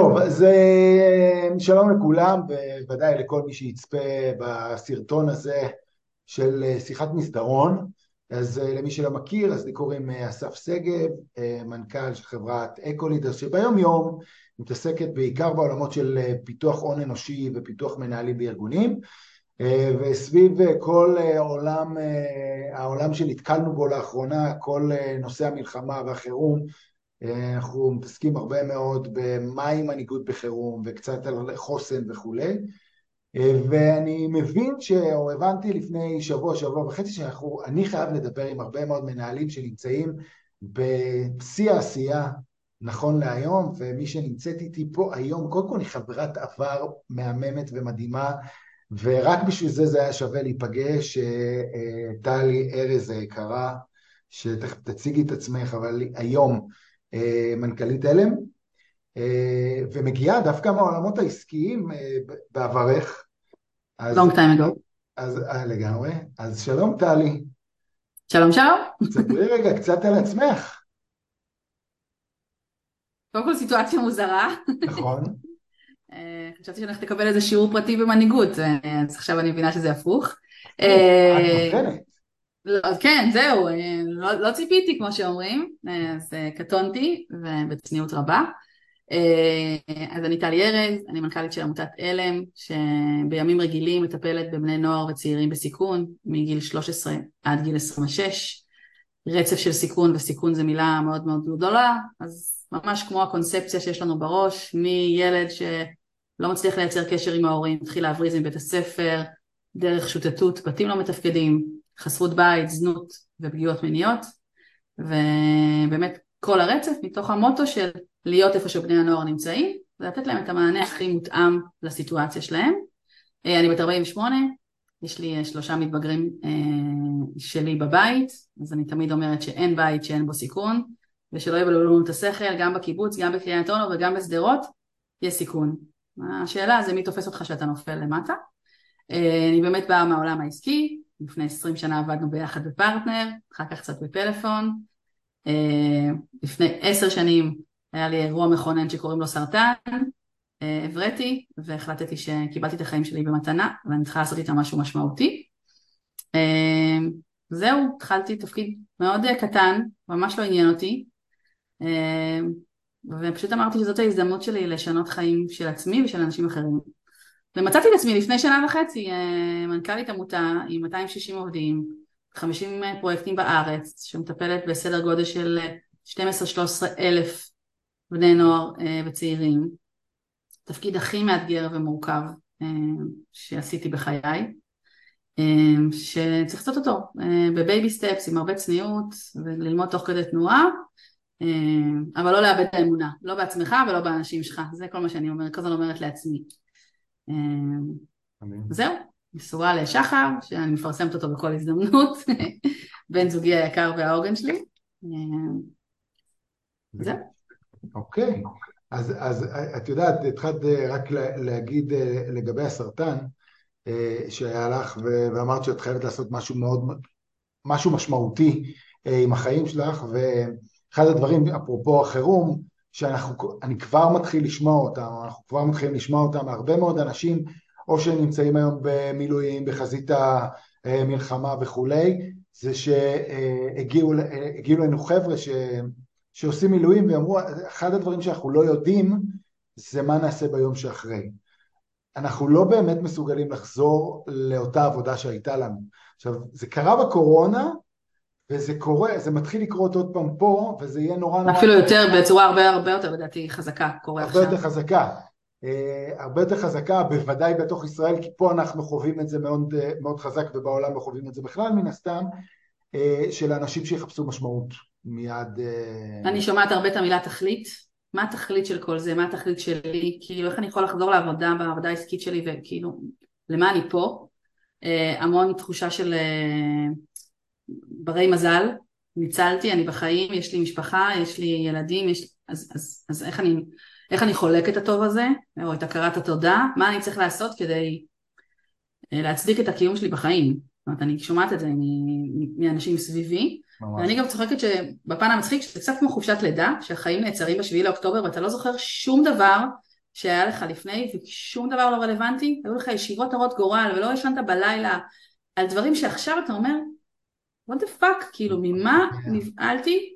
טוב, אז אה, שלום לכולם, בוודאי לכל מי שיצפה בסרטון הזה של אה, שיחת מסדרון. אז אה, למי שלא מכיר, אז לי קוראים אסף שגב, מנכ"ל של חברת אקולידר, שביום יום מתעסקת בעיקר בעולמות של פיתוח הון אנושי ופיתוח מנהלים בארגונים, וסביב כל עולם, העולם שנתקלנו בו לאחרונה, כל נושא המלחמה והחירום, אנחנו מתעסקים הרבה מאוד במהי מנהיגות בחירום וקצת על חוסן וכולי. ואני מבין או הבנתי לפני שבוע, שבוע וחצי שאני חייב לדבר עם הרבה מאוד מנהלים שנמצאים בשיא העשייה נכון להיום ומי שנמצאת איתי פה היום, קודם כל היא חברת עבר מהממת ומדהימה ורק בשביל זה זה היה שווה להיפגש, טלי ארז היקרה שתכף תציגי את עצמך אבל היום אה, מנכ"לית הלם, אה, ומגיעה דווקא מהעולמות העסקיים אה, בעברך. אז, long time ago. אז לגמרי. אז שלום טלי. שלום שלום. ספרי רגע קצת על עצמך. קודם כל סיטואציה מוזרה. נכון. חשבתי שאני הולכת לקבל איזה שיעור פרטי במנהיגות, אז עכשיו אני מבינה שזה הפוך. את נותנת. לא, כן, זהו, אה, לא, לא ציפיתי כמו שאומרים, אה, אז אה, קטונתי ובצניעות רבה. אז אני טלי ארז, אני מנכ"לית של עמותת עלם, שבימים רגילים מטפלת בבני נוער וצעירים בסיכון, מגיל 13 עד גיל 26. רצף של סיכון, וסיכון זה מילה מאוד מאוד גדולה, אז ממש כמו הקונספציה שיש לנו בראש, מילד שלא מצליח לייצר קשר עם ההורים, מתחיל להבריז מבית הספר, דרך שוטטות, בתים לא מתפקדים, חסרות בית, זנות ופגיעות מיניות, ובאמת כל הרצף מתוך המוטו של להיות איפה שבני הנוער נמצאים, ולתת להם את המענה הכי מותאם לסיטואציה שלהם. אה, אני בת 48, יש לי אה, שלושה מתבגרים אה, שלי בבית, אז אני תמיד אומרת שאין בית שאין בו סיכון, ושלא יבלבלו לנו את השכל, גם בקיבוץ, גם בקריית אונו וגם בשדרות, יש סיכון. השאלה זה מי תופס אותך שאתה נופל למטה. אני באמת באה מהעולם העסקי, לפני עשרים שנה עבדנו ביחד בפרטנר, אחר כך קצת בפלאפון. אה, לפני עשר שנים היה לי אירוע מכונן שקוראים לו סרטן, אה, הבראתי והחלטתי שקיבלתי את החיים שלי במתנה ואני צריכה לעשות איתה משהו משמעותי. אה, זהו, התחלתי תפקיד מאוד קטן, ממש לא עניין אותי, ופשוט אמרתי שזאת ההזדמנות שלי לשנות חיים של עצמי ושל אנשים אחרים. ומצאתי את עצמי לפני שנה וחצי אה, מנכ"לית עמותה עם 260 עובדים, 50 אה, פרויקטים בארץ, שמטפלת בסדר גודל של 12-13 אלף בני נוער אה, וצעירים. תפקיד הכי מאתגר ומורכב שעשיתי בחיי, שצריך לעשות אותו בבייבי סטפס עם הרבה צניעות וללמוד תוך כדי תנועה, אבל לא לאבד את האמונה, לא בעצמך ולא באנשים שלך, זה כל מה שאני אומרת, כל הזמן אומרת לעצמי. זהו, נשואה לשחר, שאני מפרסמת אותו בכל הזדמנות, בן זוגי היקר והעוגן שלי. זהו. אוקיי, אז, אז את יודעת, התחלת אה, רק להגיד אה, לגבי הסרטן אה, שהיה לך, ואמרת שאת חייבת לעשות משהו מאוד, משהו משמעותי עם החיים שלך, ואחד הדברים, אפרופו החירום, שאני כבר מתחיל לשמוע אותם, אנחנו כבר מתחילים לשמוע אותם מהרבה מאוד אנשים, או שנמצאים היום במילואים, בחזית המלחמה וכולי, זה שהגיעו אלינו חבר'ה ש, שעושים מילואים ואמרו, אחד הדברים שאנחנו לא יודעים זה מה נעשה ביום שאחרי. אנחנו לא באמת מסוגלים לחזור לאותה עבודה שהייתה לנו. עכשיו, זה קרה בקורונה, וזה קורה, זה מתחיל לקרות עוד פעם פה, וזה יהיה נורא נורא... אפילו יותר, בצורה הרבה הרבה יותר לדעתי חזקה, קורה עכשיו. הרבה יותר חזקה. Uh, הרבה יותר חזקה, בוודאי בתוך ישראל, כי פה אנחנו חווים את זה מאוד, uh, מאוד חזק, ובעולם לא חווים את זה בכלל מן הסתם, uh, של האנשים שיחפשו משמעות מיד... אני שומעת הרבה את המילה תכלית. מה התכלית של כל זה? מה התכלית שלי? כאילו, איך אני יכול לחזור לעבודה, בעבודה העסקית שלי, וכאילו, למה אני פה? המון תחושה של... ברי מזל, ניצלתי, אני בחיים, יש לי משפחה, יש לי ילדים, יש... אז, אז, אז איך, אני, איך אני חולק את הטוב הזה, או את הכרת התודה, מה אני צריך לעשות כדי אה, להצדיק את הקיום שלי בחיים. זאת אומרת, אני שומעת את זה מאנשים סביבי, ממש. ואני גם צוחקת שבפן המצחיק, שזה קצת כמו חופשת לידה, שהחיים נעצרים בשביעי לאוקטובר ואתה לא זוכר שום דבר שהיה לך לפני ושום דבר לא רלוונטי, היו לך ישיבות הרות גורל ולא ישנת בלילה על דברים שעכשיו אתה אומר, what the fuck, כאילו ממה. נבהלתי?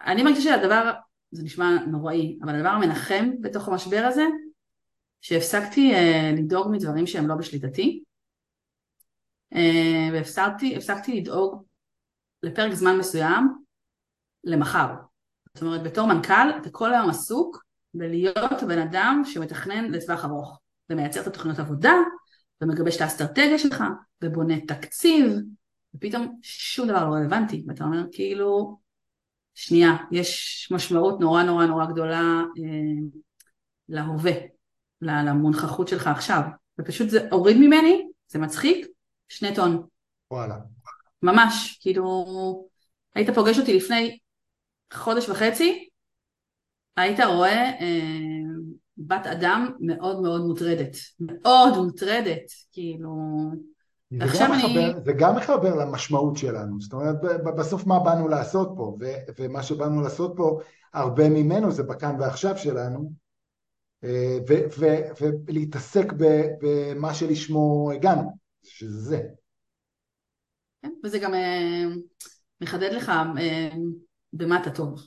אני מרגישה שהדבר, זה נשמע נוראי, אבל הדבר המנחם בתוך המשבר הזה, שהפסקתי uh, לדאוג מדברים שהם לא בשליטתי, uh, והפסקתי לדאוג לפרק זמן מסוים למחר. זאת אומרת, בתור מנכ"ל אתה כל היום עסוק בלהיות בן אדם שמתכנן לטווח ארוך, ומייצר את התוכניות עבודה, ומגבש את האסטרטגיה שלך, ובונה תקציב, ופתאום שום דבר לא רלוונטי, ואתה אומר כאילו, שנייה, יש משמעות נורא נורא נורא גדולה אה, להווה, למונחחות שלך עכשיו, ופשוט זה הוריד ממני, זה מצחיק, שני טון. וואלה. ממש, כאילו, היית פוגש אותי לפני חודש וחצי, היית רואה אה, בת אדם מאוד מאוד מוטרדת, מאוד מוטרדת, כאילו... ועכשיו אני... מחבר, זה גם מחבר למשמעות שלנו, זאת אומרת בסוף מה באנו לעשות פה, ו, ומה שבאנו לעשות פה, הרבה ממנו זה בכאן ועכשיו שלנו, אה, ו, ו, ולהתעסק במה שלשמו הגענו, שזה זה. כן, וזה גם אה, מחדד לך אה, במה אתה טוב.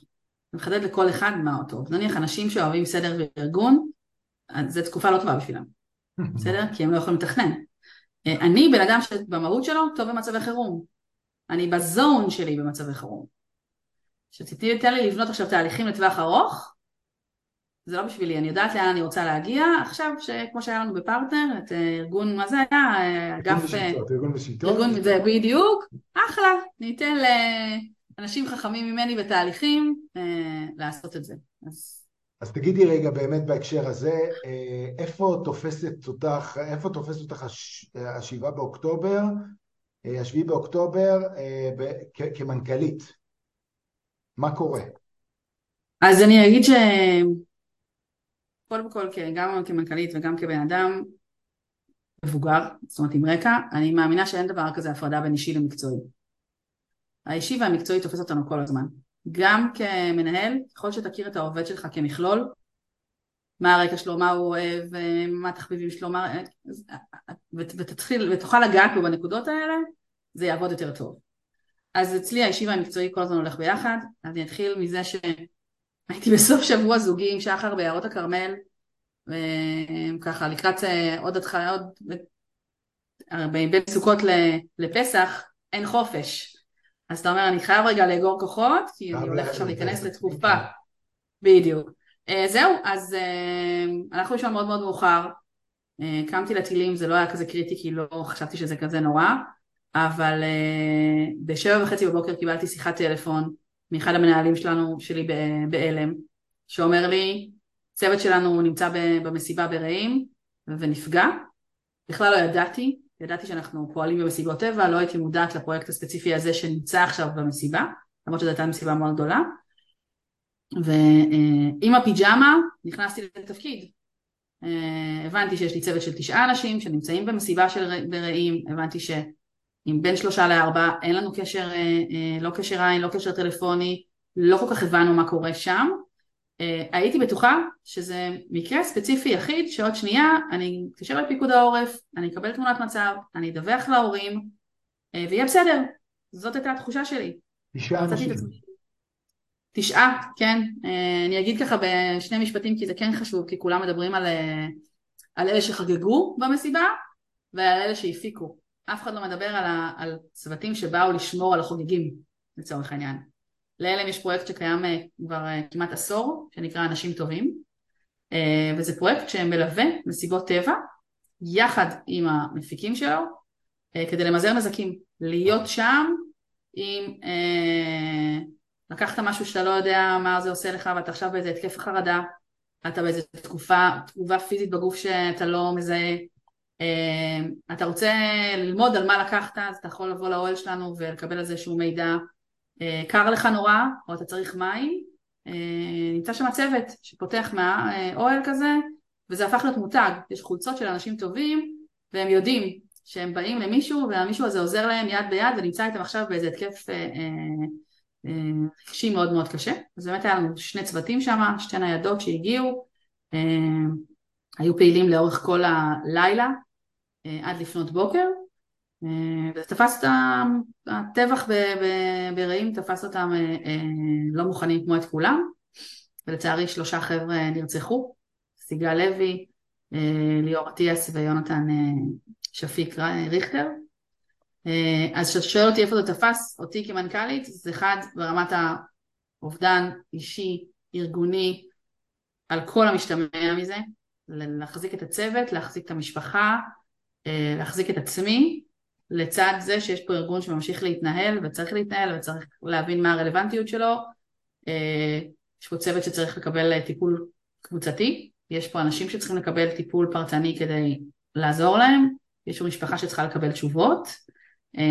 מחדד לכל אחד מה הוא טוב. נניח אנשים שאוהבים סדר וארגון, זו תקופה לא טובה בשבילם, בסדר? כי הם לא יכולים לתכנן. אה, אני בן אדם שבמהות שלו טוב במצבי חירום. אני בזון שלי במצבי חירום. כשתיתן לי לבנות עכשיו תהליכים לטווח ארוך, זה לא בשבילי, אני יודעת לאן אני רוצה להגיע. עכשיו, שכמו שהיה לנו בפרטנר, את אה, ארגון, מה זה היה? אגף... ארגון בשיטות. ארגון, זה בדיוק, אחלה, ניתן לאנשים חכמים ממני בתהליכים אה, לעשות את זה. אז... אז תגידי רגע באמת בהקשר הזה, אה, איפה תופסת אותך, איפה תופסת אותך השבעה באוקטובר, השביעי באוקטובר כמנכ"לית? מה קורה? אז אני אגיד ש... קודם כל גם כמנכ"לית וגם כבן אדם מבוגר, זאת אומרת עם רקע, אני מאמינה שאין דבר כזה הפרדה בין אישי למקצועי. האישי והמקצועי תופס אותנו כל הזמן. גם כמנהל, ככל שתכיר את העובד שלך כמכלול, מה הרקע שלו, מה הוא אוהב, מה התחביבים שלו, מה... ותתחיל, ותוכל לגעת בו בנקודות האלה, זה יעבוד יותר טוב. אז אצלי האישי והמקצועי כל הזמן הולך ביחד, אז אני אתחיל מזה ש... הייתי בסוף שבוע זוגי עם שחר ביערות הכרמל, וככה לקראת אה, עוד התחלה, עוד בין סוכות לפסח, אין חופש. אז אתה אומר, אני חייב רגע לאגור כוחות, כי אני הולך עכשיו להיכנס לתקופה. בדיוק. אה, זהו, אז אה, הלכנו לישון מאוד מאוד מאוחר. קמתי לטילים, זה לא היה כזה קריטי, כי לא חשבתי שזה כזה נורא, אבל בשבע וחצי בבוקר קיבלתי שיחת טלפון מאחד המנהלים שלנו, שלי בעלם, שאומר לי, צוות שלנו נמצא במסיבה ברעים ונפגע, בכלל לא ידעתי, ידעתי שאנחנו פועלים במסיבות טבע, לא הייתי מודעת לפרויקט הספציפי הזה שנמצא עכשיו במסיבה, למרות שזו הייתה מסיבה מאוד גדולה, ועם הפיג'מה נכנסתי לתפקיד. אה, הבנתי שיש לי צוות של תשעה אנשים שנמצאים במסיבה של ברעים, הבנתי ש... עם בין שלושה לארבע, אין לנו קשר, אה, אה, לא קשר עין, לא קשר טלפוני, לא כל כך הבנו מה קורה שם. אה, הייתי בטוחה שזה מקרה ספציפי יחיד שעוד שנייה אני אתקשר לפיקוד העורף, אני אקבל תמונת מצב, אני אדווח להורים ויהיה בסדר, זאת הייתה התחושה שלי. תשעה אנשים. תשעה, כן. אני אגיד ככה בשני משפטים כי זה כן חשוב, כי כולם מדברים על, על אלה שחגגו במסיבה ועל אלה שהפיקו. אף אחד לא מדבר על, ה, על צוותים שבאו לשמור על החוגגים לצורך העניין. לאלם יש פרויקט שקיים אה, כבר אה, כמעט עשור שנקרא אנשים טובים אה, וזה פרויקט שמלווה מסיבות טבע יחד עם המפיקים שלו כדי למזער נזקים, להיות שם עם לקחת משהו שאתה לא יודע מה זה עושה לך ואתה עכשיו באיזה התקף חרדה, אתה באיזה תקופה, תגובה פיזית בגוף שאתה לא מזהה אתה רוצה ללמוד על מה לקחת, אז אתה יכול לבוא לאוהל שלנו ולקבל על זה איזשהו מידע. אה, קר לך נורא, או אתה צריך מים, אה, נמצא שם צוות שפותח מהאוהל כזה, וזה הפך להיות מותג. יש חולצות של אנשים טובים, והם יודעים שהם באים למישהו, והמישהו הזה עוזר להם יד ביד, ונמצא איתם עכשיו באיזה התקף רגשי מאוד מאוד קשה. אז באמת היה לנו שני צוותים שם, שתי ניידות שהגיעו, היו פעילים לאורך כל הלילה עד לפנות בוקר וזה תפס את הטבח ברעים, תפס אותם לא מוכנים כמו את כולם ולצערי שלושה חבר'ה נרצחו, סיגל לוי, ליאור אטיאס ויונתן שפיק ריכטר. אה, אז כשאתה שואל אותי איפה זה תפס אותי כמנכ"לית, זה אחד ברמת האובדן אישי, ארגוני, על כל המשתמע מזה, להחזיק את הצוות, להחזיק את המשפחה, אה, להחזיק את עצמי, לצד זה שיש פה ארגון שממשיך להתנהל וצריך להתנהל וצריך להבין מה הרלוונטיות שלו. אה, יש פה צוות שצריך לקבל טיפול קבוצתי, יש פה אנשים שצריכים לקבל טיפול פרטני כדי לעזור להם, יש פה משפחה שצריכה לקבל תשובות, אה,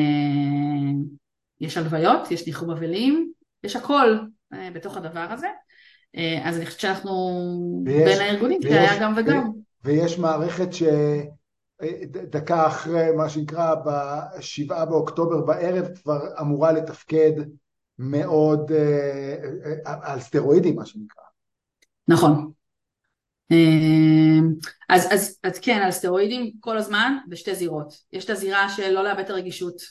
יש הלוויות, יש ניחום אבלים, יש הכל אה, בתוך הדבר הזה. אה, אז אני חושבת שאנחנו ויש, בין הארגונים, זה היה גם וגם. ויש מערכת שדקה אחרי מה שנקרא בשבעה באוקטובר בערב כבר אמורה לתפקד מאוד על סטרואידים מה שנקרא. נכון, אז, אז, אז כן, על סטרואידים כל הזמן בשתי זירות. יש את הזירה של לא לאבד את הרגישות.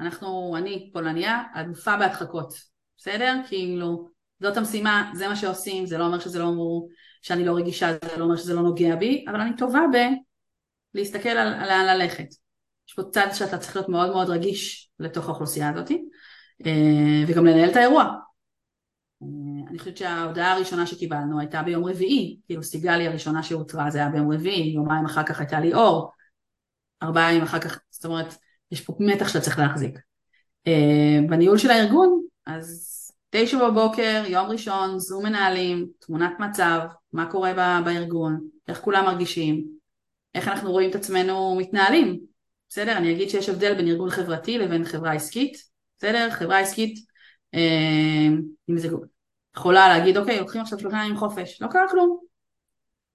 אנחנו, אני פולניה, אלופה בהדחקות, בסדר? כאילו, זאת המשימה, זה מה שעושים, זה לא אומר שזה לא אומר שאני לא רגישה, זה לא אומר שזה לא נוגע בי, אבל אני טובה ב... להסתכל על לאן ללכת. יש פה צד שאתה צריך להיות מאוד מאוד רגיש לתוך האוכלוסייה הזאת, אה, וגם לנהל את האירוע. אני חושבת שההודעה הראשונה שקיבלנו הייתה ביום רביעי, כאילו סיגלי הראשונה שהותרה זה היה ביום רביעי, יומיים אחר כך הייתה לי אור, ארבעה ימים אחר כך, זאת אומרת, יש פה מתח שאתה צריך להחזיק. אה, בניהול של הארגון, אז תשע בבוקר, יום ראשון, זום מנהלים, תמונת מצב, מה קורה בארגון, איך כולם מרגישים, איך אנחנו רואים את עצמנו מתנהלים. בסדר? אני אגיד שיש הבדל בין ארגון חברתי לבין חברה עסקית, בסדר? חברה עסקית, אה, אם זה יכולה להגיד אוקיי לוקחים עכשיו שלושה ימים חופש, לא קרה כלום.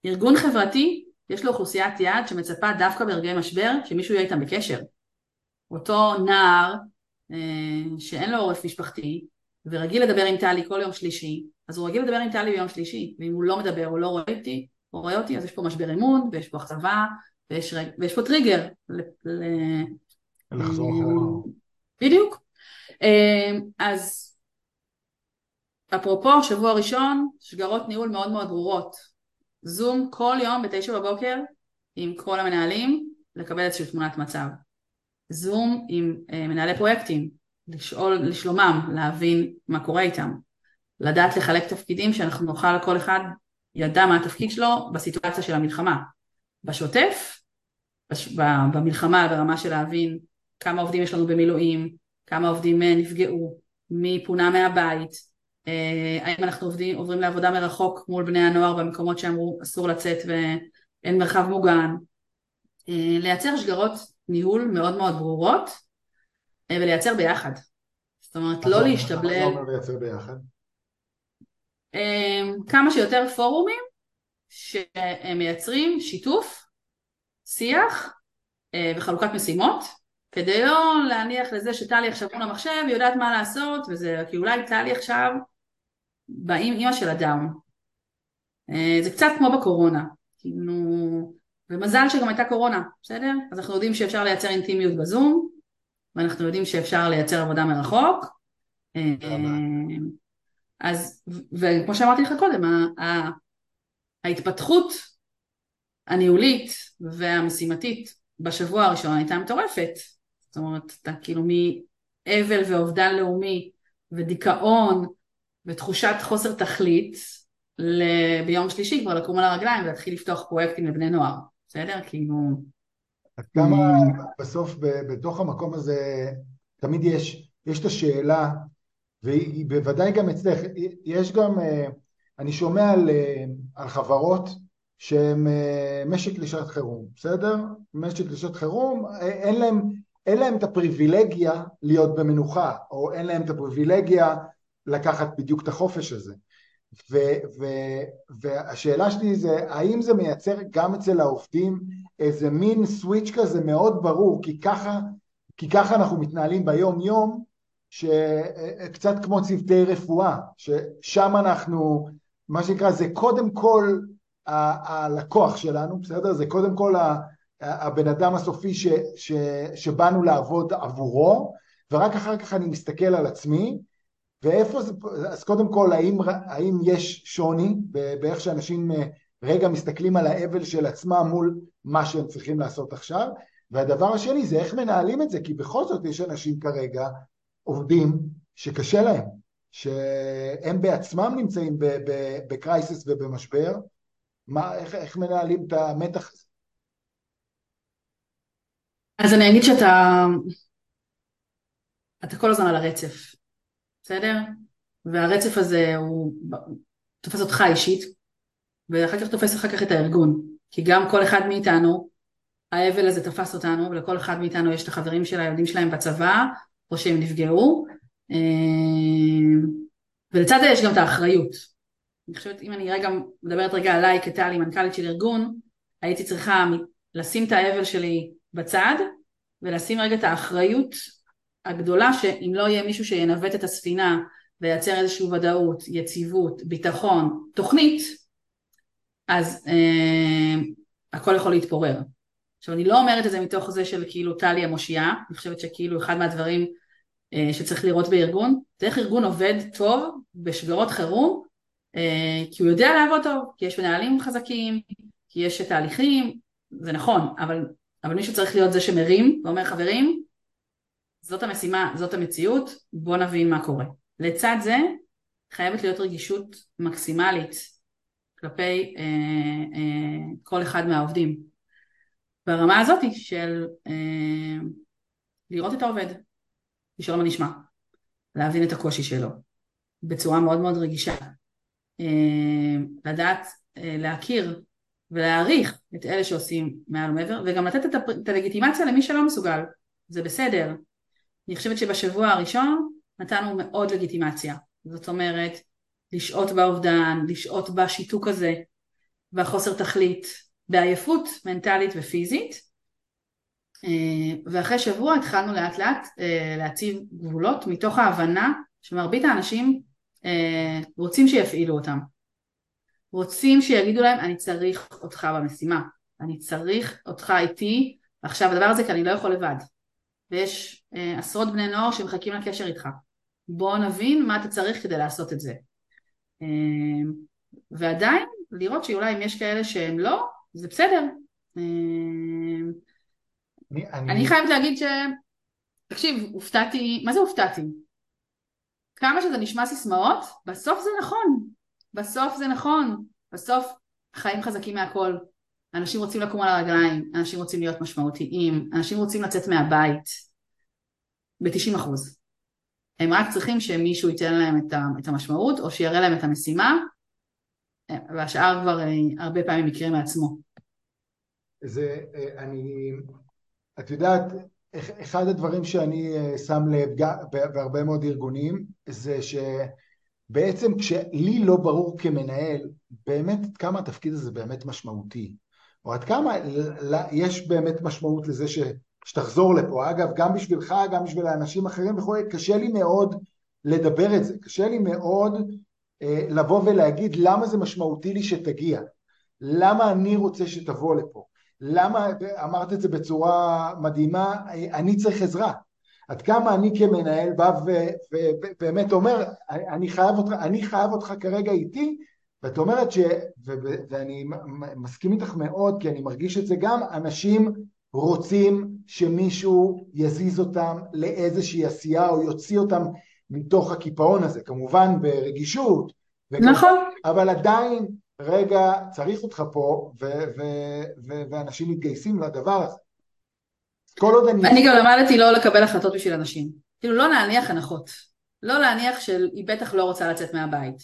ארגון חברתי יש לו אוכלוסיית יעד שמצפה דווקא ברגעי משבר שמישהו יהיה איתם בקשר. אותו נער אה, שאין לו עורף משפחתי ורגיל לדבר עם טלי כל יום שלישי, אז הוא רגיל לדבר עם טלי ביום שלישי, ואם הוא לא מדבר או לא רואה אותי, או רואה אותי, אז יש פה משבר אמון ויש פה אכזבה ויש, ויש פה טריגר. ל, ל, לחזור אחורה. בדיוק. אה, אז אפרופו, שבוע ראשון, שגרות ניהול מאוד מאוד ברורות. זום כל יום בתשע בבוקר עם כל המנהלים, לקבל איזושהי תמונת מצב. זום עם אה, מנהלי פרויקטים, לשאול לשלומם, להבין מה קורה איתם. לדעת לחלק תפקידים שאנחנו נוכל כל אחד ידע מה התפקיד שלו בסיטואציה של המלחמה. בשוטף, בש... במלחמה ברמה של להבין כמה עובדים יש לנו במילואים, כמה עובדים אה, נפגעו, מי פונה מהבית, אה, האם אנחנו עובדים, עוברים לעבודה מרחוק מול בני הנוער במקומות שאמרו אסור לצאת ואין מרחב מוגן, אה, לייצר שגרות ניהול מאוד מאוד ברורות ולייצר ביחד. זאת אומרת, לא להשתבלל. מה זה אומר לייצר ביחד? כמה שיותר פורומים שמייצרים שיתוף, שיח וחלוקת משימות כדי לא להניח לזה שטלי עכשיו מול המחשב, היא יודעת מה לעשות, וזה כי אולי טלי עכשיו באים אימא של אדם. אה, זה קצת כמו בקורונה, כאילו, ומזל שגם הייתה קורונה, בסדר? אז אנחנו יודעים שאפשר לייצר אינטימיות בזום, ואנחנו יודעים שאפשר לייצר עבודה מרחוק. אז, וכמו שאמרתי לך קודם, ההתפתחות הניהולית והמשימתית בשבוע הראשון הייתה מטורפת. זאת אומרת, אתה כאילו מאבל ואובדן לאומי ודיכאון ותחושת חוסר תכלית ביום שלישי כבר לקום על הרגליים ולהתחיל לפתוח פרויקטים לבני נוער, בסדר? כאילו... עד כמה בסוף בתוך המקום הזה תמיד יש, יש את השאלה, והיא בוודאי גם אצלך, יש גם, אה, אני שומע על, אה, על חברות שהן אה, משק לשעת חירום, בסדר? משק לשעת חירום, אין להם, אין להם את הפריבילגיה להיות במנוחה, או אין להם את הפריבילגיה לקחת בדיוק את החופש הזה. ו, ו, והשאלה שלי זה, האם זה מייצר גם אצל העובדים איזה מין סוויץ' כזה מאוד ברור, כי ככה, כי ככה אנחנו מתנהלים ביום יום, שקצת כמו צוותי רפואה, ששם אנחנו, מה שנקרא, זה קודם כל הלקוח שלנו, בסדר? זה קודם כל הבן אדם הסופי ש, ש, שבאנו לעבוד עבורו, ורק אחר כך אני מסתכל על עצמי, ואיפה זה, אז קודם כל, האם, האם יש שוני באיך שאנשים אה, רגע מסתכלים על האבל של עצמם מול מה שהם צריכים לעשות עכשיו, והדבר השני זה איך מנהלים את זה, כי בכל זאת יש אנשים כרגע, עובדים, שקשה להם, שהם בעצמם נמצאים בקרייסיס ובמשבר, מה, איך, איך מנהלים את המתח הזה? אז אני אגיד שאתה אתה כל הזמן על הרצף, בסדר? והרצף הזה הוא תופס אותך אישית, ואחר כך תופס אחר כך את הארגון. כי גם כל אחד מאיתנו, האבל הזה תפס אותנו, ולכל אחד מאיתנו יש את החברים של הילדים שלהם בצבא, או שהם נפגעו, אה, ולצד זה יש גם את האחריות. אני חושבת, אם אני רגע מדברת רגע עליי כטלי, מנכ"לית של ארגון, הייתי צריכה לשים את האבל שלי בצד, ולשים רגע את האחריות הגדולה שאם לא יהיה מישהו שינווט את הספינה וייצר איזושהי ודאות, יציבות, ביטחון, תוכנית, אז אה, הכל יכול להתפורר. עכשיו אני לא אומרת את זה מתוך זה של כאילו טלי המושיעה, אני חושבת שכאילו אחד מהדברים שצריך לראות בארגון, זה איך ארגון עובד טוב בשגרות חירום, אה, כי הוא יודע לעבוד טוב, כי יש מנהלים חזקים, כי יש תהליכים, זה נכון, אבל, אבל מישהו צריך להיות זה שמרים ואומר חברים, זאת המשימה, זאת המציאות, בוא נבין מה קורה. לצד זה חייבת להיות רגישות מקסימלית כלפי אה, אה, כל אחד מהעובדים. ברמה הזאת של אה, לראות את העובד, לשאול מה נשמע, להבין את הקושי שלו בצורה מאוד מאוד רגישה, אה, לדעת אה, להכיר ולהעריך את אלה שעושים מעל ומעבר וגם לתת את הלגיטימציה למי שלא מסוגל, זה בסדר, אני חושבת שבשבוע הראשון נתנו מאוד לגיטימציה. זאת אומרת, לשהות באובדן, לשהות בשיתוק הזה, בחוסר תכלית, בעייפות מנטלית ופיזית. אה, ואחרי שבוע התחלנו לאט לאט אה, להציב גבולות מתוך ההבנה שמרבית האנשים אה, רוצים שיפעילו אותם. רוצים שיגידו להם אני צריך אותך במשימה, אני צריך אותך איתי עכשיו הדבר הזה כי אני לא יכול לבד. ויש עשרות בני נוער שמחכים לקשר איתך. בוא נבין מה אתה צריך כדי לעשות את זה. ועדיין לראות שאולי אם יש כאלה שהם לא, זה בסדר. אני, אני... אני חייבת להגיד ש... תקשיב, הופתעתי, מה זה הופתעתי? כמה שזה נשמע סיסמאות, בסוף זה נכון. בסוף זה נכון. בסוף חיים חזקים מהכל. אנשים רוצים לקום על הרגליים, אנשים רוצים להיות משמעותיים, אנשים רוצים לצאת מהבית ב-90 אחוז. הם רק צריכים שמישהו ייתן להם את המשמעות או שיראה להם את המשימה והשאר כבר אה, הרבה פעמים יקרה מעצמו. זה, אה, אני, את יודעת, אחד הדברים שאני אה, שם לב בהרבה מאוד ארגונים זה שבעצם כשלי לא ברור כמנהל באמת כמה התפקיד הזה באמת משמעותי. או עד כמה יש באמת משמעות לזה ש, שתחזור לפה. אגב, גם בשבילך, גם בשביל האנשים אחרים וכו', קשה לי מאוד לדבר את זה, קשה לי מאוד אה, לבוא ולהגיד למה זה משמעותי לי שתגיע, למה אני רוצה שתבוא לפה, למה, אמרת את זה בצורה מדהימה, אני צריך עזרה. עד כמה אני כמנהל בא ובאמת אומר, אני חייב אותך, אני חייב אותך כרגע איתי, ואת אומרת ש... ו- ואני מסכים איתך מאוד, כי אני מרגיש את זה גם, אנשים רוצים שמישהו יזיז אותם לאיזושהי עשייה או יוציא אותם מתוך הקיפאון הזה, כמובן ברגישות. וכמובן, נכון. אבל עדיין, רגע, צריך אותך פה, ואנשים מתגייסים לדבר הזה. כל עוד אני... אני גם למדתי לא לקבל החלטות בשביל אנשים. כאילו לא להניח הנחות. לא להניח שהיא בטח לא רוצה לצאת מהבית.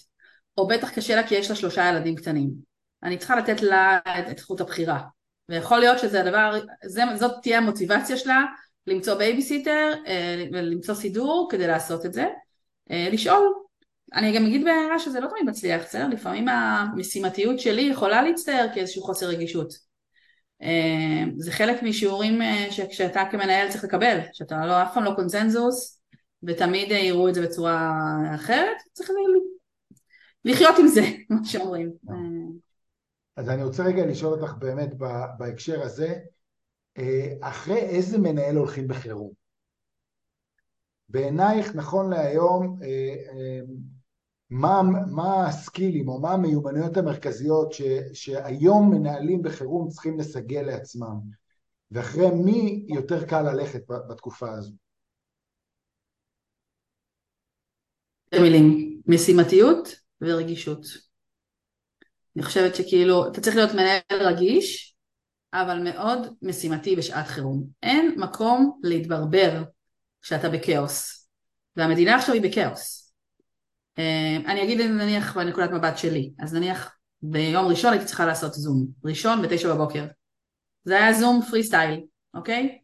או בטח קשה לה כי יש לה שלושה ילדים קטנים. אני צריכה לתת לה את זכות הבחירה. ויכול להיות שזה הדבר, זה, זאת תהיה המוטיבציה שלה למצוא בייביסיטר אה, ולמצוא סידור כדי לעשות את זה. אה, לשאול, אני גם אגיד בהערה שזה לא תמיד מצליח, בסדר? לפעמים המשימתיות שלי יכולה להצטער כאיזשהו חוסר רגישות. אה, זה חלק משיעורים שכשאתה כמנהל צריך לקבל, שאתה לא, אף פעם לא קונצנזוס ותמיד יראו את זה בצורה אחרת, צריך לחיות עם זה, מה שאומרים. אז אני רוצה רגע לשאול אותך באמת בהקשר הזה, אה, אחרי איזה מנהל הולכים בחירום? בעינייך נכון להיום, אה, אה, מה, מה הסקילים או מה המיומנויות המרכזיות ש, שהיום מנהלים בחירום צריכים לסגל לעצמם ואחרי מי יותר קל ללכת בתקופה הזו? מילים, משימתיות ורגישות. אני חושבת שכאילו, אתה צריך להיות מנהל רגיש, אבל מאוד משימתי בשעת חירום. אין מקום להתברבר כשאתה בכאוס, והמדינה עכשיו היא בכאוס. אה, אני אגיד נניח בנקודת מבט שלי, אז נניח ביום ראשון הייתי צריכה לעשות זום, ראשון בתשע בבוקר. זה היה זום פרי סטייל, אוקיי?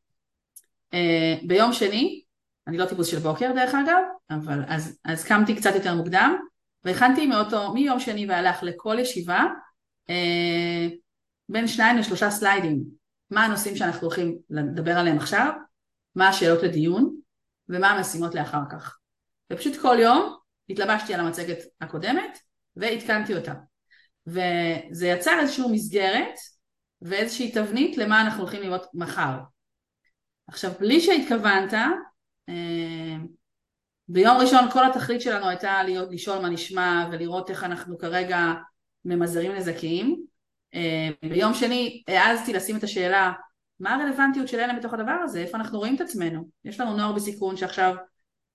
אה, ביום שני, אני לא טיפוס של בוקר דרך אגב, אבל אז, אז קמתי קצת יותר מוקדם, והכנתי מאותו, מיום שני והלך לכל ישיבה, אה, בין שניים לשלושה סליידים, מה הנושאים שאנחנו הולכים לדבר עליהם עכשיו, מה השאלות לדיון, ומה המשימות לאחר כך. ופשוט כל יום התלבשתי על המצגת הקודמת ועדכנתי אותה. וזה יצר איזושהי מסגרת ואיזושהי תבנית למה אנחנו הולכים לראות מחר. עכשיו, בלי שהתכוונת, אה, ביום ראשון כל התכלית שלנו הייתה להיות, לשאול מה נשמע ולראות איך אנחנו כרגע ממזערים נזקים. אה, ביום שני העזתי לשים את השאלה מה הרלוונטיות של עלם בתוך הדבר הזה, איפה אנחנו רואים את עצמנו. יש לנו נוער בסיכון שעכשיו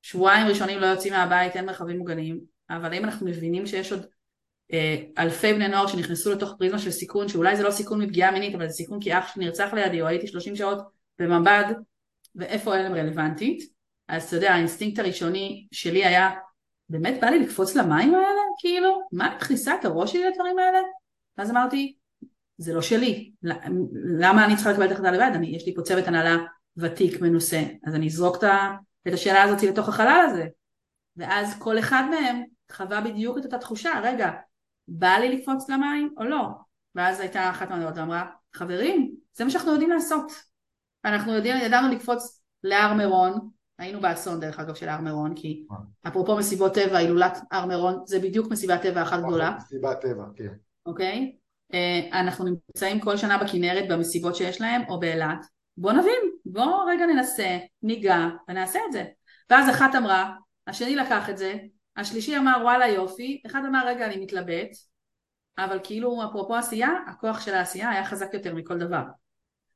שבועיים ראשונים לא יוצאים מהבית, אין מרחבים מוגנים, אבל האם אנחנו מבינים שיש עוד אה, אלפי בני נוער שנכנסו לתוך פריזמה של סיכון, שאולי זה לא סיכון מפגיעה מינית, אבל זה סיכון כי אח שנרצח לידי, או הייתי 30 שעות בממ"ד, ואיפה עלם רלוונטית. אז אתה יודע, האינסטינקט הראשוני שלי היה, באמת בא לי לקפוץ למים האלה? כאילו, מה מכניסה את הראש שלי לדברים האלה? ואז אמרתי, זה לא שלי, למה אני צריכה לקבל את החלטה לבד? אני, יש לי פה צוות הנהלה ותיק מנוסה, אז אני אזרוק את השאלה הזאת לתוך החלל הזה. ואז כל אחד מהם חווה בדיוק את אותה תחושה, רגע, בא לי לקפוץ למים או לא? ואז הייתה אחת מהדעות ואמרה, חברים, זה מה שאנחנו יודעים לעשות. אנחנו יודעים, ידענו לקפוץ להר מירון, היינו באסון דרך אגב של הר מירון, כי אפרופו מסיבות טבע, הילולת הר מירון זה בדיוק מסיבת טבע אחת גדולה. מסיבת טבע, כן. אוקיי? אה, אנחנו נמצאים כל שנה בכנרת במסיבות שיש להם או באילת, בוא נבין, בוא רגע ננסה, ניגע ונעשה את זה. ואז אחת אמרה, השני לקח את זה, השלישי אמר וואלה יופי, אחד אמר רגע אני מתלבט, אבל כאילו אפרופו עשייה, הכוח של העשייה היה חזק יותר מכל דבר.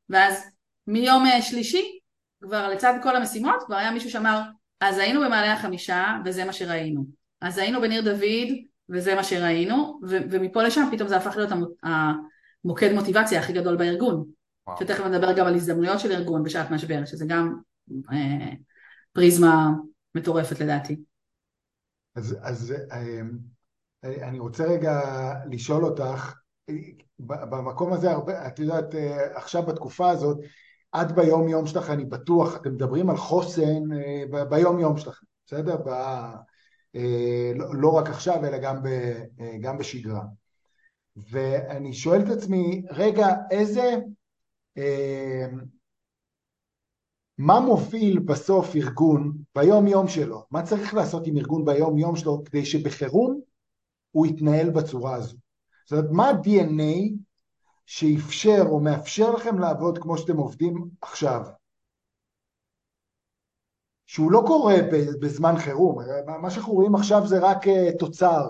ואז מיום אה, שלישי, כבר לצד כל המשימות, כבר היה מישהו שאמר, אז היינו במעלה החמישה וזה מה שראינו. אז היינו בניר דוד וזה מה שראינו, ו- ומפה לשם פתאום זה הפך להיות המוקד מוטיבציה הכי גדול בארגון. וואו. שתכף נדבר גם על הזדמנויות של ארגון בשעת משבר, שזה גם אה, פריזמה מטורפת לדעתי. אז, אז אה, אה אני רוצה רגע לשאול אותך, במקום הזה, הרבה, את יודעת, אה, עכשיו בתקופה הזאת, את ביום יום שלך, אני בטוח, אתם מדברים על חוסן אה, ביום יום שלכם, בסדר? ב, אה, לא, לא רק עכשיו, אלא גם, ב, גם בשגרה. ואני שואל את עצמי, רגע, איזה... אה, מה מוביל בסוף ארגון ביום יום שלו? מה צריך לעשות עם ארגון ביום יום שלו כדי שבחירום הוא יתנהל בצורה הזו? זאת אומרת, מה ה-DNA שאפשר או מאפשר לכם לעבוד כמו שאתם עובדים עכשיו? שהוא לא קורה בזמן חירום, מה שאנחנו רואים עכשיו זה רק אה, תוצר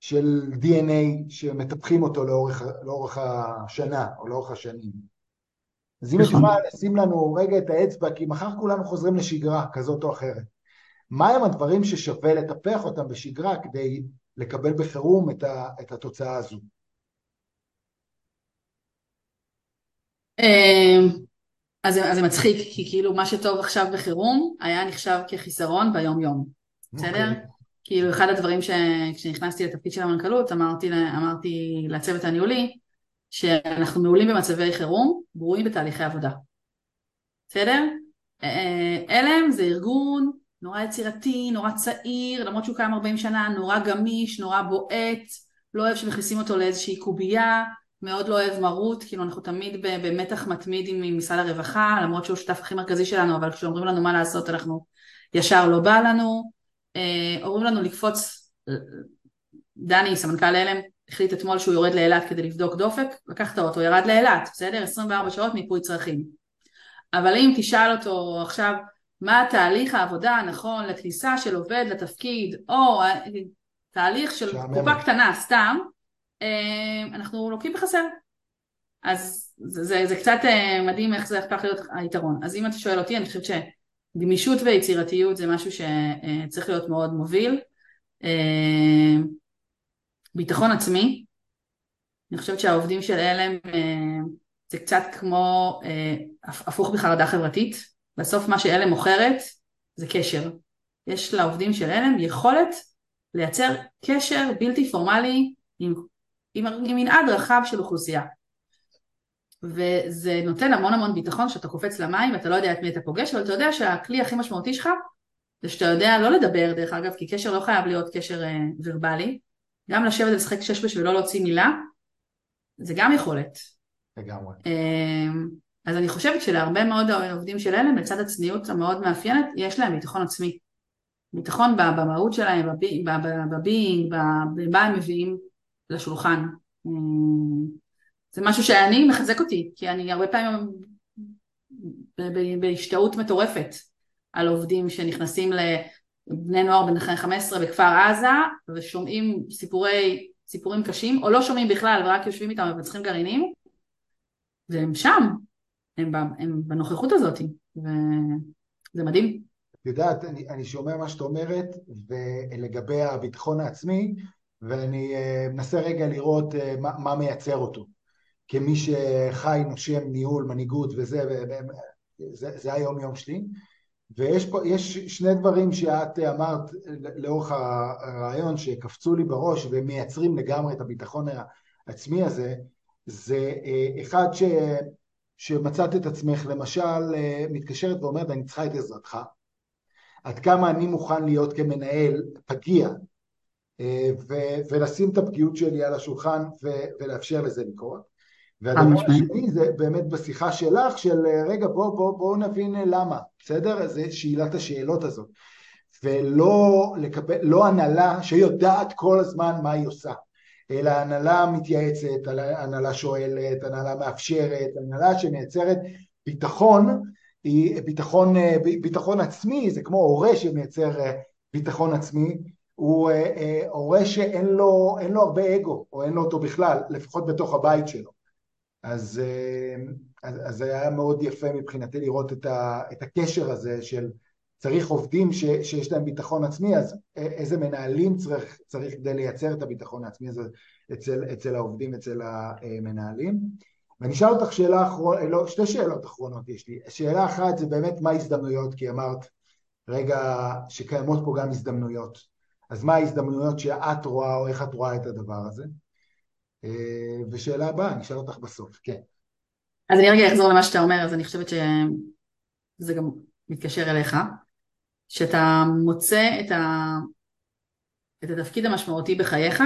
של DNA שמטפחים אותו לאורך, לאורך השנה או לאורך השנים. אז אם נכון. את לשים לנו רגע את האצבע, כי מחר כולנו חוזרים לשגרה כזאת או אחרת. מהם הדברים ששווה לטפח אותם בשגרה כדי לקבל בחירום את, ה, את התוצאה הזו? אמ, אז, אז זה מצחיק, כי כאילו מה שטוב עכשיו בחירום היה נחשב כחיסרון ביום יום, בסדר? Okay. אוקיי. כאילו אחד הדברים שכשנכנסתי לתפקיד של המנכ"לות אמרתי, אמרתי לצוות הניהולי שאנחנו מעולים במצבי חירום, גרועים בתהליכי עבודה, בסדר? אלם זה ארגון נורא יצירתי, נורא צעיר, למרות שהוא קיים 40 שנה, נורא גמיש, נורא בועט, לא אוהב שמכניסים אותו לאיזושהי קובייה, מאוד לא אוהב מרות, כאילו אנחנו תמיד במתח מתמיד עם משרד הרווחה, למרות שהוא השותף הכי מרכזי שלנו, אבל כשאומרים לנו מה לעשות אנחנו ישר לא בא לנו. אה, אומרים לנו לקפוץ, דני, סמנכ"ל הלם, החליט אתמול שהוא יורד לאילת כדי לבדוק דופק, לקח את האוטו, ירד לאילת, בסדר? 24 שעות מיפוי צרכים. אבל אם תשאל אותו עכשיו מה תהליך העבודה הנכון לכניסה של עובד לתפקיד, או תהליך של קופה קטנה סתם, אה, אנחנו לוקים בחסר. אז זה, זה, זה קצת אה, מדהים איך זה הפך להיות היתרון. אז אם אתה שואל אותי, אני חושבת שגמישות ויצירתיות זה משהו שצריך להיות מאוד מוביל. אה, ביטחון עצמי, אני חושבת שהעובדים של עלם זה קצת כמו הפוך בחרדה חברתית, בסוף מה שעלם מוכרת זה קשר. יש לעובדים של עלם יכולת לייצר קשר בלתי פורמלי עם, עם, עם מנעד רחב של אוכלוסייה. וזה נותן המון המון ביטחון שאתה קופץ למים ואתה לא יודע את מי אתה פוגש, אבל אתה יודע שהכלי הכי משמעותי שלך זה שאתה יודע לא לדבר דרך אגב, כי קשר לא חייב להיות קשר אה, ורבלי, גם לשבת ולשחק שש ולא להוציא מילה, זה גם יכולת. לגמרי. אה, אז אני חושבת שלהרבה מאוד עובדים של אלם, לצד הצניעות המאוד מאפיינת, יש להם ביטחון עצמי. ביטחון במהות שלהם, בביינג, במה הם מביאים לשולחן. אה, זה משהו שאני מחזק אותי, כי אני הרבה פעמים בהשתאות מטורפת על עובדים שנכנסים לבני נוער בן 15 בכפר עזה ושומעים סיפורי, סיפורים קשים, או לא שומעים בכלל ורק יושבים איתם ומנצחים גרעינים, והם שם, הם, הם בנוכחות הזאת, וזה מדהים. את יודעת, אני, אני שומע מה שאת אומרת ולגבי הביטחון העצמי, ואני אה, מנסה רגע לראות אה, מה, מה מייצר אותו. כמי שחי, נושם, ניהול, מנהיגות וזה, זה, זה היום יום שלי. ויש פה, יש שני דברים שאת אמרת לאורך הרעיון שקפצו לי בראש ומייצרים לגמרי את הביטחון העצמי הזה, זה אה, אחד ש, שמצאת את עצמך למשל מתקשרת ואומרת אני צריכה את עזרתך, עד כמה אני מוכן להיות כמנהל פגיע ו- ולשים את הפגיעות שלי על השולחן ו- ולאפשר לזה לקרות. והדבר השני זה באמת בשיחה שלך של רגע בוא בוא בוא נבין למה, בסדר? זה שאלת השאלות הזאת. ולא לקבל, לא הנהלה שיודעת כל הזמן מה היא עושה, אלא הנהלה מתייעצת, הנהלה שואלת, הנהלה מאפשרת, הנהלה שמייצרת ביטחון, היא ביטחון, ביטחון עצמי, זה כמו הורה שמייצר ביטחון עצמי, הוא הורה שאין לו, לו הרבה אגו, או אין לו אותו בכלל, לפחות בתוך הבית שלו. אז, אז, אז זה היה מאוד יפה מבחינתי לראות את, ה, את הקשר הזה של צריך עובדים ש, שיש להם ביטחון עצמי, אז איזה מנהלים צריך, צריך כדי לייצר את הביטחון העצמי הזה אצל, אצל העובדים, אצל המנהלים. ואני אשאל אותך שאלה אחרונה, לא, שתי שאלות אחרונות יש לי. שאלה אחת זה באמת מה ההזדמנויות, כי אמרת רגע שקיימות פה גם הזדמנויות. אז מה ההזדמנויות שאת רואה או איך את רואה את הדבר הזה? אה, ושאלה הבאה, אני אשאל אותך בסוף, כן. אז אני רגע אחזור למה שאתה אומר, אז אני חושבת שזה גם מתקשר אליך, שאתה מוצא את, ה... את התפקיד המשמעותי בחייך,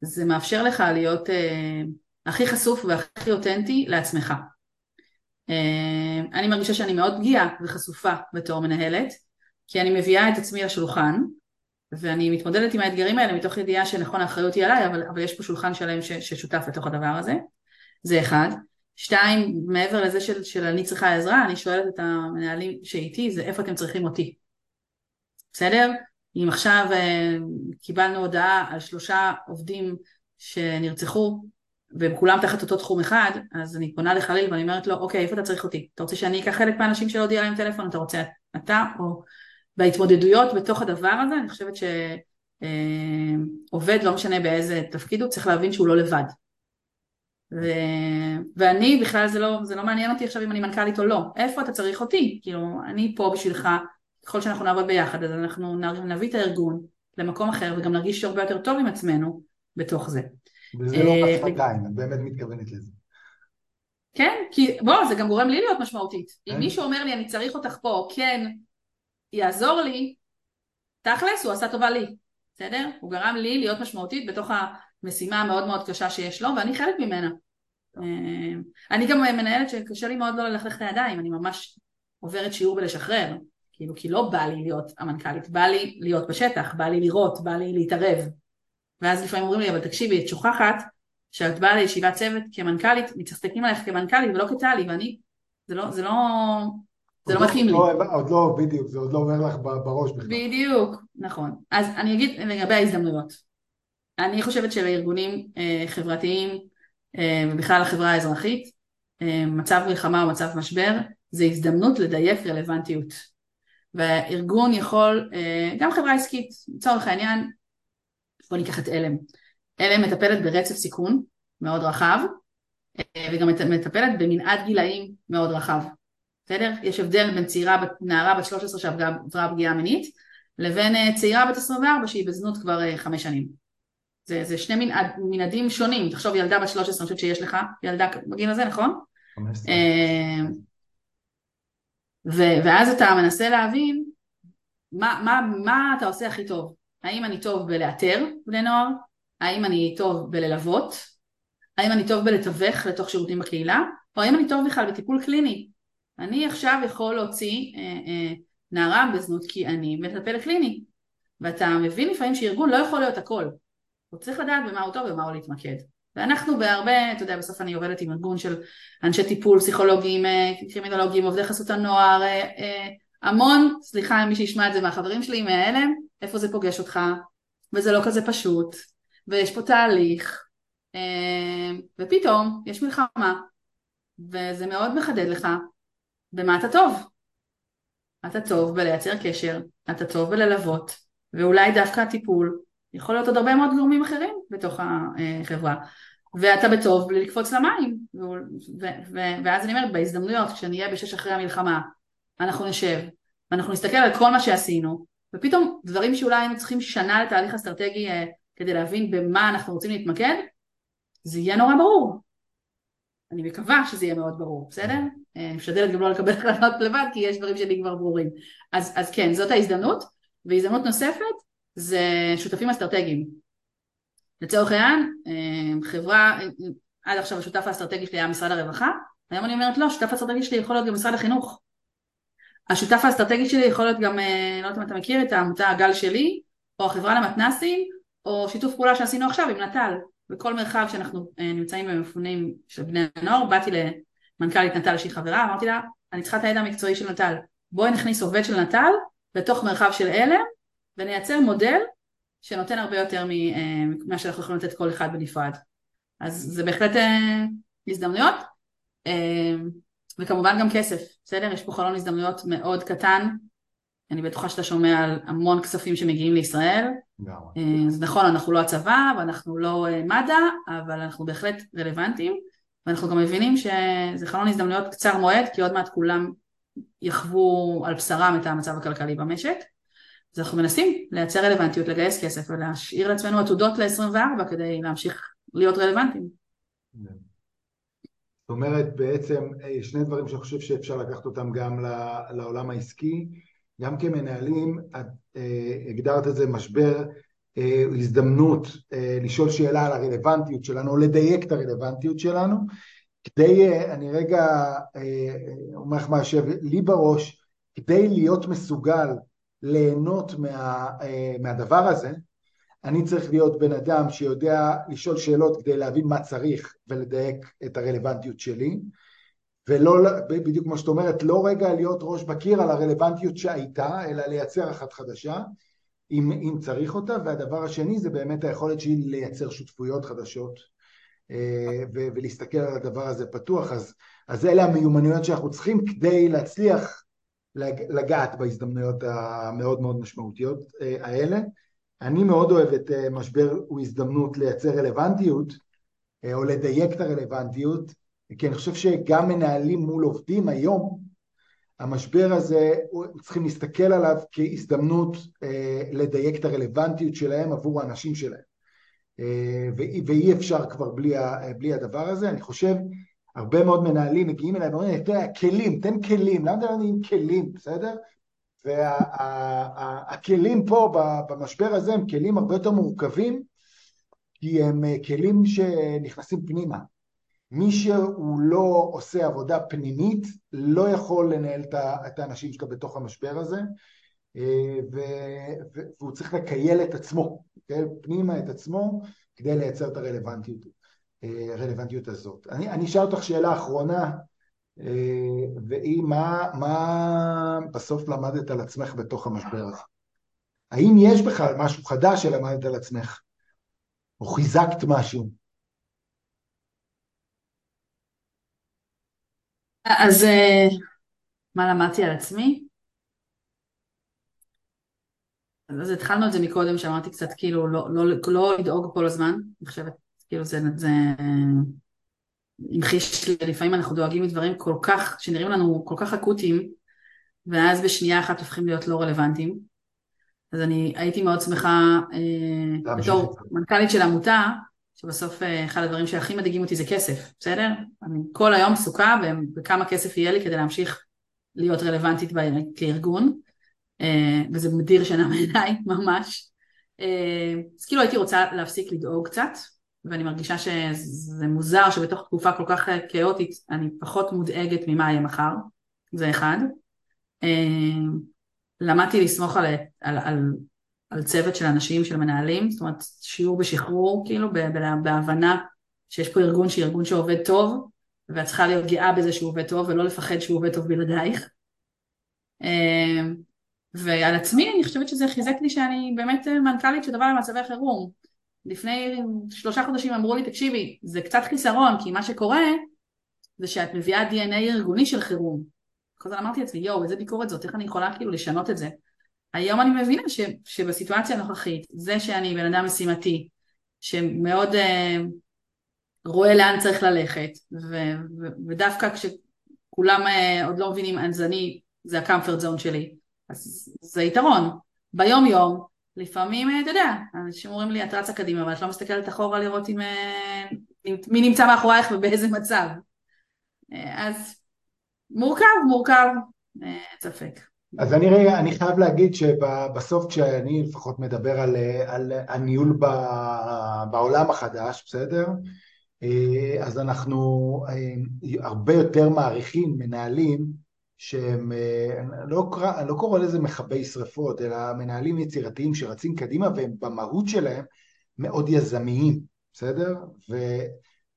זה מאפשר לך להיות אה, הכי חשוף והכי אותנטי לעצמך. אה, אני מרגישה שאני מאוד פגיעה וחשופה בתור מנהלת, כי אני מביאה את עצמי לשולחן, ואני מתמודדת עם האתגרים האלה מתוך ידיעה שנכון האחריות היא עליי, אבל, אבל יש פה שולחן שלם ש, ששותף לתוך הדבר הזה, זה אחד. שתיים, מעבר לזה של, של אני צריכה עזרה, אני שואלת את המנהלים שאיתי, זה איפה אתם צריכים אותי. בסדר? אם עכשיו אה, קיבלנו הודעה על שלושה עובדים שנרצחו, והם כולם תחת אותו תחום אחד, אז אני פונה לחליל ואני אומרת לו, אוקיי, איפה אתה צריך אותי? אתה רוצה שאני אקח חלק מהאנשים שלא הודיע להם טלפון? אתה רוצה אתה או בהתמודדויות בתוך הדבר הזה, אני חושבת שעובד, לא משנה באיזה תפקיד הוא, צריך להבין שהוא לא לבד. ו... ואני בכלל זה לא, זה לא מעניין אותי עכשיו אם אני מנכ"לית או לא, איפה אתה צריך אותי? כאילו, אני פה בשבילך, ככל שאנחנו נעבוד ביחד, אז אנחנו נביא את הארגון למקום אחר וגם נרגיש הרבה יותר טוב עם עצמנו בתוך זה. וזה לא מס שפתיים, את באמת מתכוונת לזה. כן, כי בוא, זה גם גורם לי להיות משמעותית. אם כן. מישהו אומר לי אני צריך אותך פה, כן, יעזור לי, תכלס הוא עשה טובה לי, בסדר? הוא גרם לי להיות משמעותית בתוך המשימה המאוד מאוד קשה שיש לו ואני חלק ממנה. אה, אני גם מנהלת שקשה לי מאוד לא ללכלך את הידיים, אני ממש עוברת שיעור בלשחרר, כאילו כי לא בא לי להיות המנכ"לית, בא לי להיות בשטח, בא לי לראות, בא לי להתערב. ואז לפעמים אומרים לי, אבל תקשיבי, את שוכחת שאת באה לישיבת צוות כמנכ"לית, מצטטים עליך כמנכ"לית ולא כטלי, ואני, זה לא, זה לא, זה לא, לא מתאים לי. לא, עוד לא, בדיוק, זה עוד לא אומר לך בראש בכלל. בדיוק, נכון. אז אני אגיד לגבי ההזדמנויות. אני חושבת שלארגונים אה, חברתיים אה, ובכלל לחברה האזרחית, אה, מצב מלחמה או מצב משבר, זה הזדמנות לדייק רלוונטיות. והארגון יכול, גם חברה עסקית, לצורך העניין, בוא ניקח את עלם. עלם מטפלת ברצף סיכון מאוד רחב, וגם מטפלת במנעד גילאים מאוד רחב. בסדר? יש הבדל בין צעירה, נערה בת 13 שעברה פגיעה מינית, לבין אה, צעירה בת 24 שהיא בזנות כבר חמש שנים. זה, זה שני מנעד, מנעדים שונים, תחשוב ילדה בת 13, אני חושבת שיש לך ילדה בגיל הזה, נכון? 15. ו- ואז אתה מנסה להבין מה, מה, מה אתה עושה הכי טוב. האם אני טוב בלאתר בני נוער? האם אני טוב בללוות? האם אני טוב בלתווך לתוך שירותים בקהילה? או האם אני טוב בכלל בטיפול קליני? אני עכשיו יכול להוציא אה, אה, נערה בזנות כי אני מטפל קליני. ואתה מבין לפעמים שארגון לא יכול להיות הכל. הוא צריך לדעת במה הוא טוב ובמה הוא להתמקד. ואנחנו בהרבה, אתה יודע, בסוף אני עובדת עם ארגון של אנשי טיפול, פסיכולוגים, אה, קרימינולוגים, עובדי חסות הנוער, אה, אה, המון, סליחה מי שישמע את זה מהחברים שלי, מההלם, איפה זה פוגש אותך, וזה לא כזה פשוט, ויש פה תהליך, ופתאום יש מלחמה, וזה מאוד מחדד לך במה אתה טוב. אתה טוב בלייצר קשר, אתה טוב בללוות, ואולי דווקא הטיפול יכול להיות עוד הרבה מאוד גורמים אחרים בתוך החברה. ואתה בטוב בלי לקפוץ למים. ואז אני אומרת, בהזדמנויות, כשנהיה בשש אחרי המלחמה, אנחנו נשב, ואנחנו נסתכל על כל מה שעשינו, ופתאום דברים שאולי היינו צריכים שנה לתהליך אסטרטגי אה, כדי להבין במה אנחנו רוצים להתמקד, זה יהיה נורא ברור. אני מקווה שזה יהיה מאוד ברור, בסדר? אה, אני משתדלת גם לא לקבל החלטות לבד, כי יש דברים שלי כבר ברורים. אז, אז כן, זאת ההזדמנות, והזדמנות נוספת זה שותפים אסטרטגיים. לצורך העניין, אה, חברה, עד עכשיו השותף האסטרטגי שלי היה משרד הרווחה, היום אני אומרת לא, השותף האסטרטגי שלי יכול להיות גם משרד החינוך. השותף האסטרטגי שלי יכול להיות גם, אה, לא יודעת אם אתה מכיר את העמותה הגל שלי, או החברה למתנסים, או שיתוף פעולה שעשינו עכשיו עם נט"ל. בכל מרחב שאנחנו אה, נמצאים במפונים של בני הנוער, באתי למנכ"לית נט"ל שהיא חברה, אמרתי לה, אני צריכה את הידע המקצועי של נט"ל. בואי נכניס עובד של נט"ל לתוך מרחב של עלם, ונייצר מודל שנותן הרבה יותר ממה אה, שאנחנו יכולים לתת כל אחד בנפרד. אז זה בהחלט אה, הזדמנויות, וכמובן גם כסף, בסדר? יש פה חלון הזדמנויות מאוד קטן, אני בטוחה שאתה שומע על המון כספים שמגיעים לישראל. אז נכון, אנחנו לא הצבא ואנחנו לא מד"א, אבל אנחנו בהחלט רלוונטיים, ואנחנו גם מבינים שזה חלון הזדמנויות קצר מועד, כי עוד מעט כולם יחוו על בשרם את המצב הכלכלי במשק. אז אנחנו מנסים לייצר רלוונטיות, לגייס כסף ולהשאיר לעצמנו עתודות ל-24 כדי להמשיך להיות רלוונטיים. זאת אומרת בעצם אה, שני דברים שאני חושב שאפשר לקחת אותם גם לעולם העסקי, גם כמנהלים, את אה, הגדרת את זה משבר, אה, הזדמנות לשאול שאלה על הרלוונטיות שלנו או לדייק את הרלוונטיות שלנו, כדי, אני רגע אומר לך מה יושב לי בראש, כדי להיות מסוגל ליהנות מה, אה, מהדבר הזה, אני צריך להיות בן אדם שיודע לשאול שאלות כדי להבין מה צריך ולדייק את הרלוונטיות שלי, ולא, בדיוק כמו שאת אומרת, לא רגע להיות ראש בקיר על הרלוונטיות שהייתה, אלא לייצר אחת חדשה, אם, אם צריך אותה, והדבר השני זה באמת היכולת שלי לייצר שותפויות חדשות אה, ולהסתכל על הדבר הזה פתוח, אז, אז אלה המיומנויות שאנחנו צריכים כדי להצליח לגעת בהזדמנויות המאוד מאוד משמעותיות אה, האלה. אני מאוד אוהב את אה, משבר הוא הזדמנות לייצר רלוונטיות או לדייק את הרלוונטיות, כי אני חושב שגם מנהלים מול עובדים היום, המשבר הזה, צריכים להסתכל עליו כהזדמנות לדייק את הרלוונטיות שלהם עבור האנשים שלהם. ואי אפשר כבר בלי, בלי הדבר הזה. אני חושב הרבה מאוד מנהלים מגיעים אליי ואומרים, אתה יודע, כלים, תן כלים, למה אתה לא נותנים כלים, בסדר? והכלים פה במשבר הזה הם כלים הרבה יותר מורכבים, כי הם אה, כלים שנכנסים פנימה. מי שהוא לא עושה עבודה פנימית, לא יכול לנהל את האנשים שלו בתוך המשבר הזה. והוא צריך לקייל את עצמו, כן? פנימה את עצמו כדי לייצר את הרלוונטיות, הרלוונטיות הזאת. אני, אני אשאל אותך שאלה אחרונה, והיא מה, מה בסוף למדת על עצמך בתוך המשבר הזה? האם יש בכלל משהו חדש שלמדת על עצמך? או חיזקת משהו? אז אה, מה למדתי על עצמי? אז התחלנו את זה מקודם, שאמרתי קצת כאילו לא, לא, לא לדאוג כל הזמן, אני חושבת, כאילו זה, זה המחיש, לפעמים אנחנו דואגים מדברים כל כך, שנראים לנו כל כך אקוטיים, ואז בשנייה אחת הופכים להיות לא רלוונטיים. אז אני הייתי מאוד שמחה אה, בתור מנכ"לית של עמותה, שבסוף אה, אחד הדברים שהכי מדאיגים אותי זה כסף, בסדר? אני כל היום עסוקה בכמה כסף יהיה לי כדי להמשיך להיות רלוונטית כארגון, אה, וזה מדיר שינה מעיניי ממש. אז כאילו הייתי רוצה להפסיק לדאוג קצת, ואני מרגישה שזה מוזר שבתוך תקופה כל כך כאוטית אני פחות מודאגת ממה יהיה מחר, זה אחד. למדתי לסמוך על, על, על, על צוות של אנשים, של מנהלים, זאת אומרת שיעור בשחרור, כאילו בהבנה שיש פה ארגון שהיא ארגון שעובד טוב, ואת צריכה להיות גאה בזה שהוא עובד טוב, ולא לפחד שהוא עובד טוב בלעדייך. אמ, ועל עצמי אני חושבת שזה חיזק לי שאני באמת מנכ"לית של דבר למצבי חירום. לפני שלושה חודשים אמרו לי, תקשיבי, זה קצת חיסרון, כי מה שקורה זה שאת מביאה DNA ארגוני של חירום. כל הזמן אמרתי לעצמי, יואו, איזה ביקורת זאת, איך אני יכולה כאילו לשנות את זה? היום אני מבינה ש, שבסיטואציה הנוכחית, זה שאני בן אדם משימתי, שמאוד uh, רואה לאן צריך ללכת, ו, ו, ודווקא כשכולם uh, עוד לא מבינים, אז אני, זה הקמפרט זון שלי, אז זה יתרון. ביום יום, לפעמים, uh, אתה יודע, אנשים אומרים לי, את רצה קדימה, אבל את לא מסתכלת אחורה לראות אם, uh, מי נמצא מאחורייך ובאיזה מצב. Uh, אז מורכב, מורכב, אין אה, ספק. אז אני רגע, אני חייב להגיד שבסוף כשאני לפחות מדבר על, על הניהול בעולם החדש, בסדר? אה, אז אנחנו אה, הרבה יותר מעריכים מנהלים שהם, לא, לא קורא לזה מכבי שרפות, אלא מנהלים יצירתיים שרצים קדימה והם במהות שלהם מאוד יזמיים, בסדר? ו,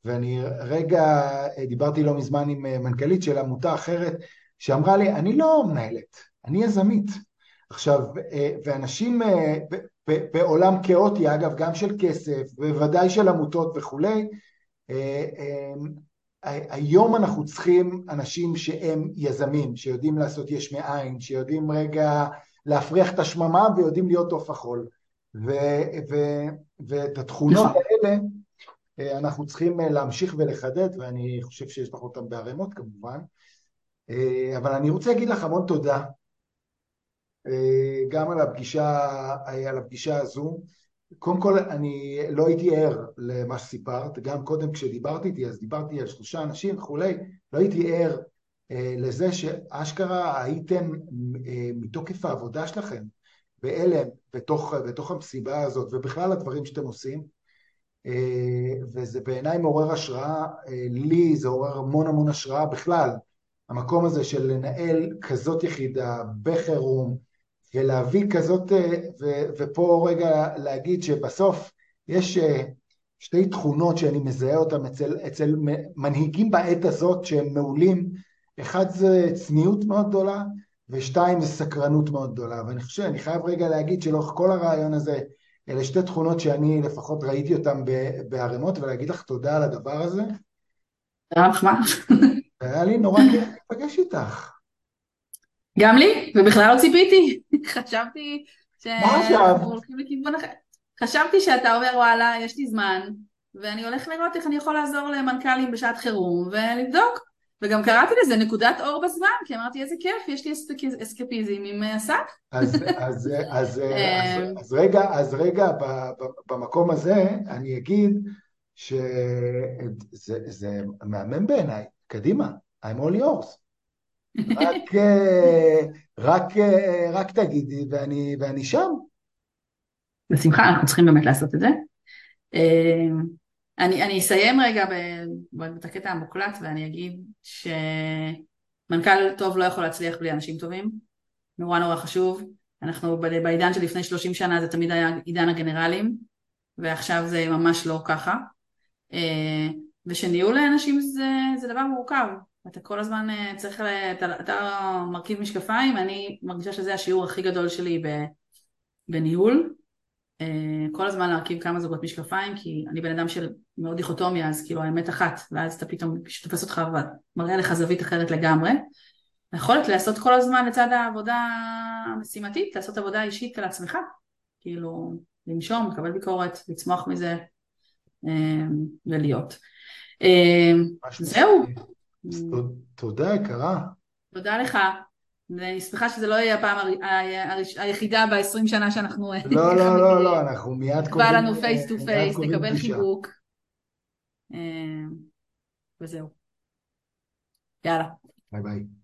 ואני רגע דיברתי לא מזמן עם אה, מנכ"לית של עמותה אחרת שאמרה לי, אני לא מנהלת, אני יזמית. עכשיו, אה, ואנשים אה, בעולם כאוטי, אגב, גם של כסף, בוודאי של עמותות וכולי, היום אנחנו צריכים אנשים שהם יזמים, שיודעים לעשות יש מאין, שיודעים רגע להפריח את השממה ויודעים להיות עוף החול. ואת התכונות. האלה אה, אנחנו צריכים אה, להמשיך ולחדד, ואני חושב שיש לך אותם בערימות כמובן, אה, אבל אני רוצה להגיד לך המון תודה, גם על הפגישה, על הפגישה הזו. קודם כל, אני לא הייתי ער למה שסיפרת, גם קודם כשדיברתי איתי, אז דיברתי על שלושה אנשים וכולי, לא הייתי ער לזה שאשכרה הייתם מתוקף העבודה שלכם בהלם בתוך, בתוך המסיבה הזאת, ובכלל הדברים שאתם עושים, אה, וזה בעיניי מעורר השראה, אה, לי זה עורר המון המון השראה בכלל, המקום הזה של לנהל כזאת יחידה בחירום ולהביא כזאת, אה, ו, ופה רגע להגיד שבסוף יש שתי תכונות שאני מזהה אותן אצל, אצל מנהיגים בעת הזאת שהם מעולים, אחד זה צניעות מאוד גדולה ושתיים זה סקרנות מאוד גדולה ואני חושב, אני חייב רגע להגיד שלאורך כל הרעיון הזה אלה שתי תכונות שאני לפחות ראיתי אותן בערימות, ולהגיד לך תודה על הדבר הזה. תודה מה? היה לי נורא כיף להיפגש איתך. גם לי, ובכלל לא ציפיתי. חשבתי ש... מה עכשיו? חשבתי שאתה אומר וואלה, יש לי זמן, ואני הולך לראות איך אני יכול לעזור למנכ"לים בשעת חירום, ולבדוק. וגם קראתי לזה נקודת אור בזמן, כי אמרתי איזה כיף, יש לי אסקפיזם עם אסף. אה, אז, אז, אז, אז, אז רגע, אז רגע במקום הזה אני אגיד שזה מהמם בעיניי, קדימה, I'm all yours. רק, אה, רק, אה, רק תגידי ואני, ואני שם. בשמחה, אנחנו צריכים באמת לעשות את זה. אני, אני אסיים רגע את הקטע המוקלט ואני אגיד שמנכ"ל טוב לא יכול להצליח בלי אנשים טובים, נורא נורא חשוב. אנחנו בעידן של לפני 30 שנה זה תמיד היה עידן הגנרלים, ועכשיו זה ממש לא ככה. אה, ושניהול לאנשים זה, זה דבר מורכב, אתה כל הזמן צריך, אתה, אתה מרכיב משקפיים, אני מרגישה שזה השיעור הכי גדול שלי בניהול, אה, כל הזמן להרכיב כמה זוגות משקפיים, כי אני בן אדם של מאוד דיכוטומיה, אז כאילו האמת אחת, ואז אתה פתאום תופס אותך ומראה לך זווית אחרת לגמרי. היכולת לעשות כל הזמן לצד העבודה המשימתית, לעשות עבודה אישית על עצמך, כאילו לנשום, לקבל ביקורת, לצמוח מזה אה, ולהיות. אה, זהו. תודה יקרה. תודה לך. ואני שמחה שזה לא יהיה הפעם היחידה ב-20 שנה שאנחנו... לא, לא, לא, לא, אנחנו מיד קובעים... בא לנו face to face, נקבל חיבוק. וזהו. יאללה. ביי ביי.